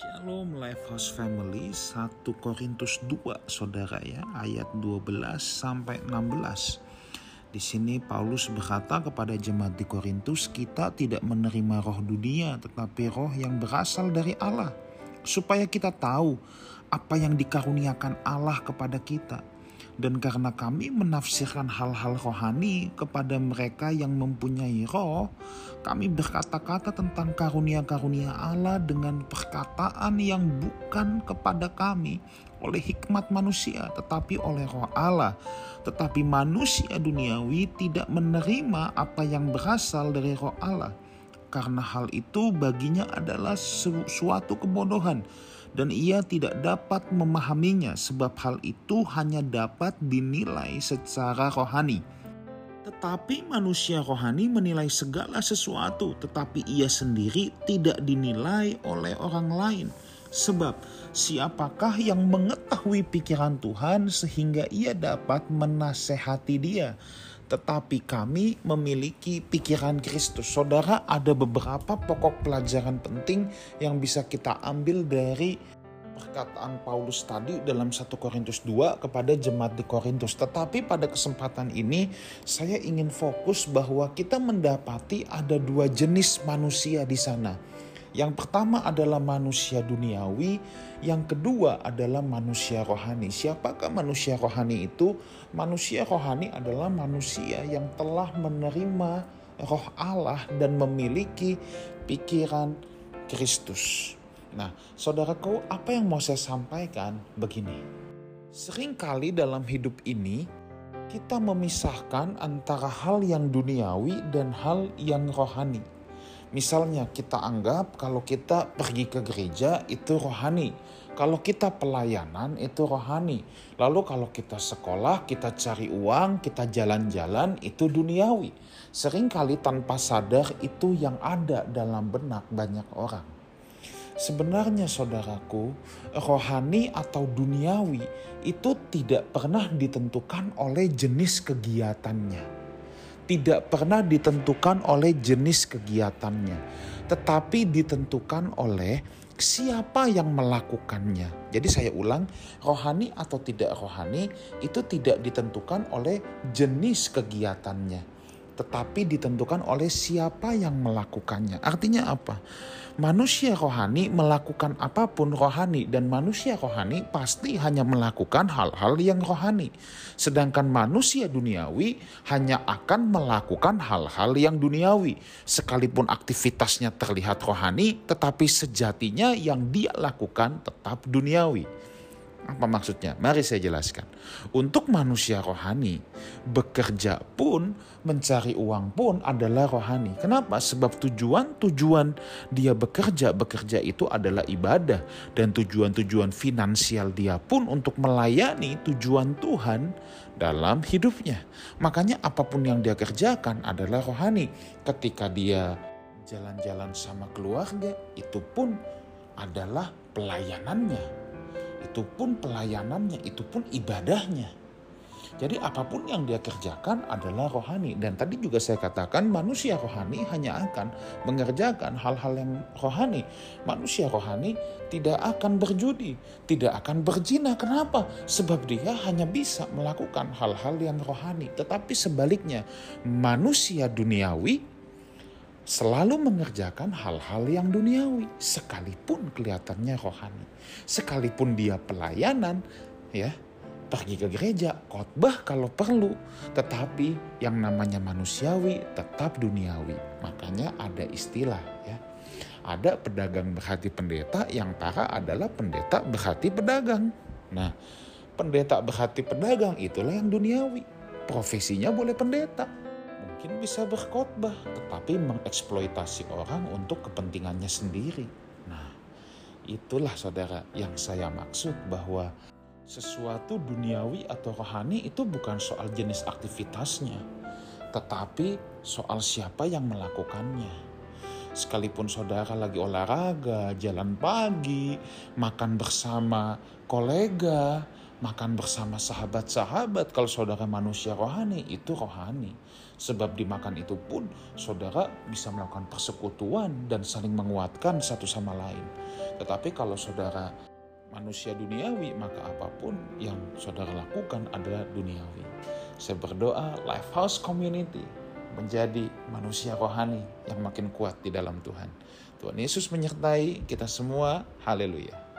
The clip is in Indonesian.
Shalom Lifehouse Family. 1 Korintus 2 Saudara ya. Ayat 12 sampai 16. Di sini Paulus berkata kepada jemaat di Korintus kita tidak menerima roh dunia tetapi roh yang berasal dari Allah supaya kita tahu apa yang dikaruniakan Allah kepada kita dan karena kami menafsirkan hal-hal rohani kepada mereka yang mempunyai roh, kami berkata-kata tentang karunia-karunia Allah dengan perkataan yang bukan kepada kami oleh hikmat manusia, tetapi oleh roh Allah. Tetapi manusia duniawi tidak menerima apa yang berasal dari roh Allah. Karena hal itu baginya adalah suatu kebodohan dan ia tidak dapat memahaminya sebab hal itu hanya dapat dinilai secara rohani. Tetapi manusia rohani menilai segala sesuatu, tetapi ia sendiri tidak dinilai oleh orang lain. Sebab siapakah yang mengetahui pikiran Tuhan sehingga ia dapat menasehati dia? Tetapi kami memiliki pikiran Kristus. Saudara, ada beberapa pokok pelajaran penting yang bisa kita ambil dari perkataan Paulus tadi dalam 1 Korintus 2 kepada jemaat di Korintus. Tetapi pada kesempatan ini saya ingin fokus bahwa kita mendapati ada dua jenis manusia di sana yang pertama adalah manusia duniawi, yang kedua adalah manusia rohani. Siapakah manusia rohani itu? Manusia rohani adalah manusia yang telah menerima roh Allah dan memiliki pikiran Kristus. Nah, saudaraku, apa yang mau saya sampaikan begini. Seringkali dalam hidup ini kita memisahkan antara hal yang duniawi dan hal yang rohani. Misalnya kita anggap kalau kita pergi ke gereja itu rohani. Kalau kita pelayanan itu rohani. Lalu kalau kita sekolah, kita cari uang, kita jalan-jalan itu duniawi. Seringkali tanpa sadar itu yang ada dalam benak banyak orang. Sebenarnya saudaraku, rohani atau duniawi itu tidak pernah ditentukan oleh jenis kegiatannya tidak pernah ditentukan oleh jenis kegiatannya, tetapi ditentukan oleh siapa yang melakukannya. Jadi saya ulang, rohani atau tidak rohani itu tidak ditentukan oleh jenis kegiatannya, tetapi ditentukan oleh siapa yang melakukannya. Artinya apa? Manusia rohani melakukan apa pun rohani dan manusia rohani pasti hanya melakukan hal-hal yang rohani. Sedangkan manusia duniawi hanya akan melakukan hal-hal yang duniawi. Sekalipun aktivitasnya terlihat rohani, tetapi sejatinya yang dia lakukan tetap duniawi. Apa maksudnya? Mari saya jelaskan. Untuk manusia rohani, bekerja pun, mencari uang pun adalah rohani. Kenapa? Sebab tujuan-tujuan dia bekerja, bekerja itu adalah ibadah. Dan tujuan-tujuan finansial dia pun untuk melayani tujuan Tuhan dalam hidupnya. Makanya apa pun yang dia kerjakan adalah rohani. Ketika dia jalan-jalan sama keluarga, itu pun adalah pelayanannya itu pun pelayanannya, itu pun ibadahnya. Jadi apa pun yang dia kerjakan adalah rohani. Dan tadi juga saya katakan manusia rohani hanya akan mengerjakan hal-hal yang rohani. Manusia rohani tidak akan berjudi, tidak akan berzina. Kenapa? Sebab dia hanya bisa melakukan hal-hal yang rohani. Tetapi sebaliknya, manusia duniawi selalu mengerjakan hal-hal yang duniawi sekalipun kelihatannya rohani. Sekalipun dia pelayanan ya, pergi ke gereja, khotbah kalau perlu, tetapi yang namanya manusiawi tetap duniawi. Makanya ada istilah ya. Ada pedagang berhati pendeta yang para adalah pendeta berhati pedagang. Nah, pendeta berhati pedagang itulah yang duniawi. Profesinya boleh pendeta, mungkin bisa berkhotbah, tetapi mengeksploitasi orang untuk kepentingannya sendiri. Nah, itulah saudara yang saya maksud bahwa sesuatu duniawi atau rohani itu bukan soal jenis aktivitasnya, tetapi soal siapa yang melakukannya. Sekalipun saudara lagi olahraga, jalan pagi, makan bersama kolega, makan bersama sahabat-sahabat. Kalau saudara manusia rohani itu rohani. Sebab dimakan itu pun saudara bisa melakukan persekutuan dan saling menguatkan satu sama lain. Tetapi kalau saudara manusia duniawi maka apa pun yang saudara lakukan adalah duniawi. Saya berdoa Lifehouse Community menjadi manusia rohani yang makin kuat di dalam Tuhan. Tuhan Yesus menyertai kita semua. Haleluya